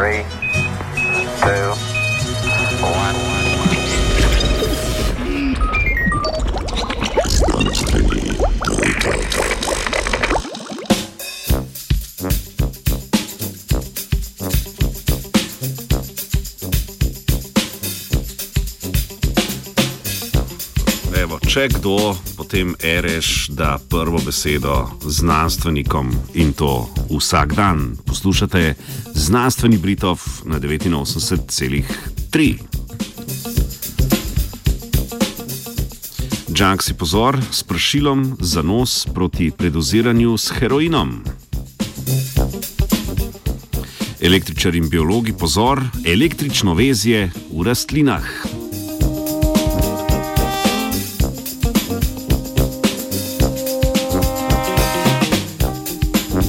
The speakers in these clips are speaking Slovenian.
Three, če kdo, potem reš, da prvo besedo znanstvenikom in to vsak dan. Poslušate znanstveni Britov na 89,3. Džak si pozor s pršilom za nos proti predoziranju s heroinom. Električar in biologi pozor, električno vezje v rastlinah.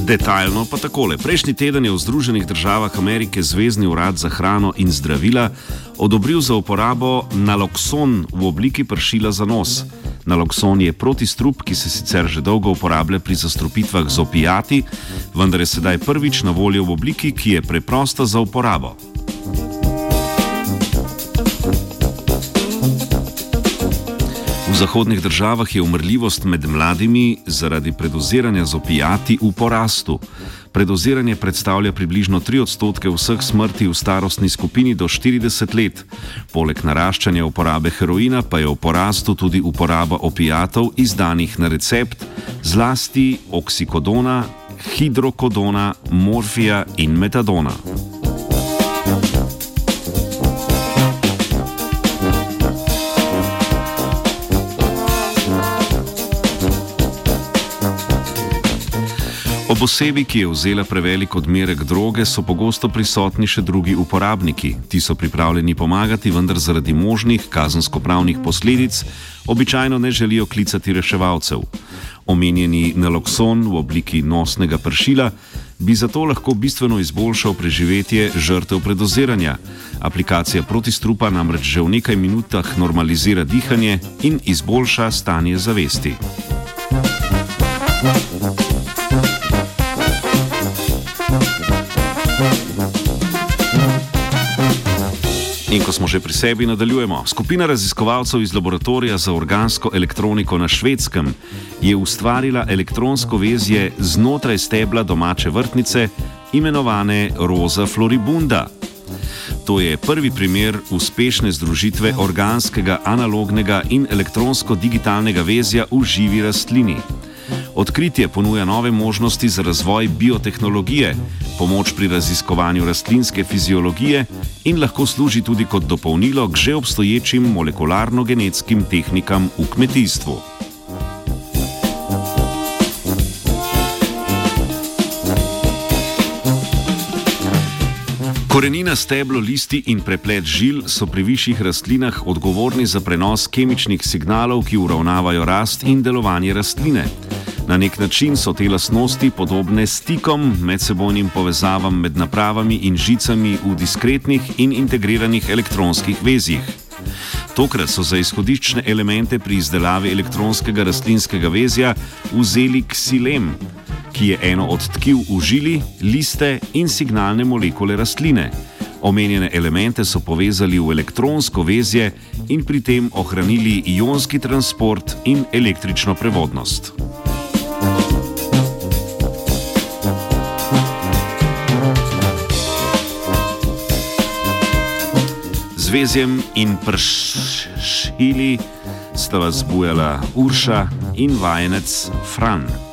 Detaljno pa takole. Prejšnji teden je v Združenih državah Amerike Zvezdni urad za hrano in zdravila odobril za uporabo nalokson v obliki pršila za nos. Nalokson je protistrup, ki se sicer že dolgo uporablja pri zastrupitvah z opijati, vendar je sedaj prvič na voljo v obliki, ki je preprosta za uporabo. Zahodnih državah je umrljivost med mladimi zaradi predoziranja z opijati v porastu. Predoziranje predstavlja približno 3 odstotke vseh smrti v starostni skupini do 40 let. Poleg naraščanja uporabe heroina pa je v porastu tudi uporaba opijatov izdanih na recept, zlasti oksikodona, hidrokodona, morfija in metadona. Ob osebi, ki je vzela prevelik odmerek droge, so pogosto prisotni še drugi uporabniki. Ti so pripravljeni pomagati, vendar zaradi možnih kazensko-pravnih posledic običajno ne želijo klicati reševalcev. Omenjeni nalokson v obliki nosnega pršila bi zato lahko bistveno izboljšal preživetje žrtev predoziranja. Aplikacija protistrupa namreč že v nekaj minutah normalizira dihanje in izboljša stanje zavesti. In ko smo že pri sebi, nadaljujemo. Skupina raziskovalcev iz laboratorija za organsko elektroniko na švedskem je ustvarila elektronsko vezje znotraj stebla domače vrtnice, imenovane Rosa Floribunda. To je prvi primer uspešne združitve organskega, analognega in elektronsko-digitalnega vezja v živi rastlini. Odkritje ponuja nove možnosti za razvoj biotehnologije, pomoč pri raziskovanju rastlinske fiziologije in lahko služi tudi kot dopolnilo k že obstoječim molekularno-genetskim tehnikam v kmetijstvu. Korenina, steblo, listi in preplet žil so pri višjih rastlinah odgovorni za prenos kemičnih signalov, ki uravnavajo rast in delovanje rastline. Na nek način so te lastnosti podobne stikom, medsebojnim povezavam med napravami in žicami v diskretnih in integriranih elektronskih vezjih. Tokrat so za izhodiščne elemente pri izdelavi elektronskega rastlinskega vezja vzeli ksilem, ki je eno od tkiv v žili, liste in signalne molekule rastline. Omenjene elemente so povezali v elektronsko vezje in pri tem ohranili ionski transport in električno prevodnost. Z vezjem in pršili sta vas bujala Urša in vajenec Fran.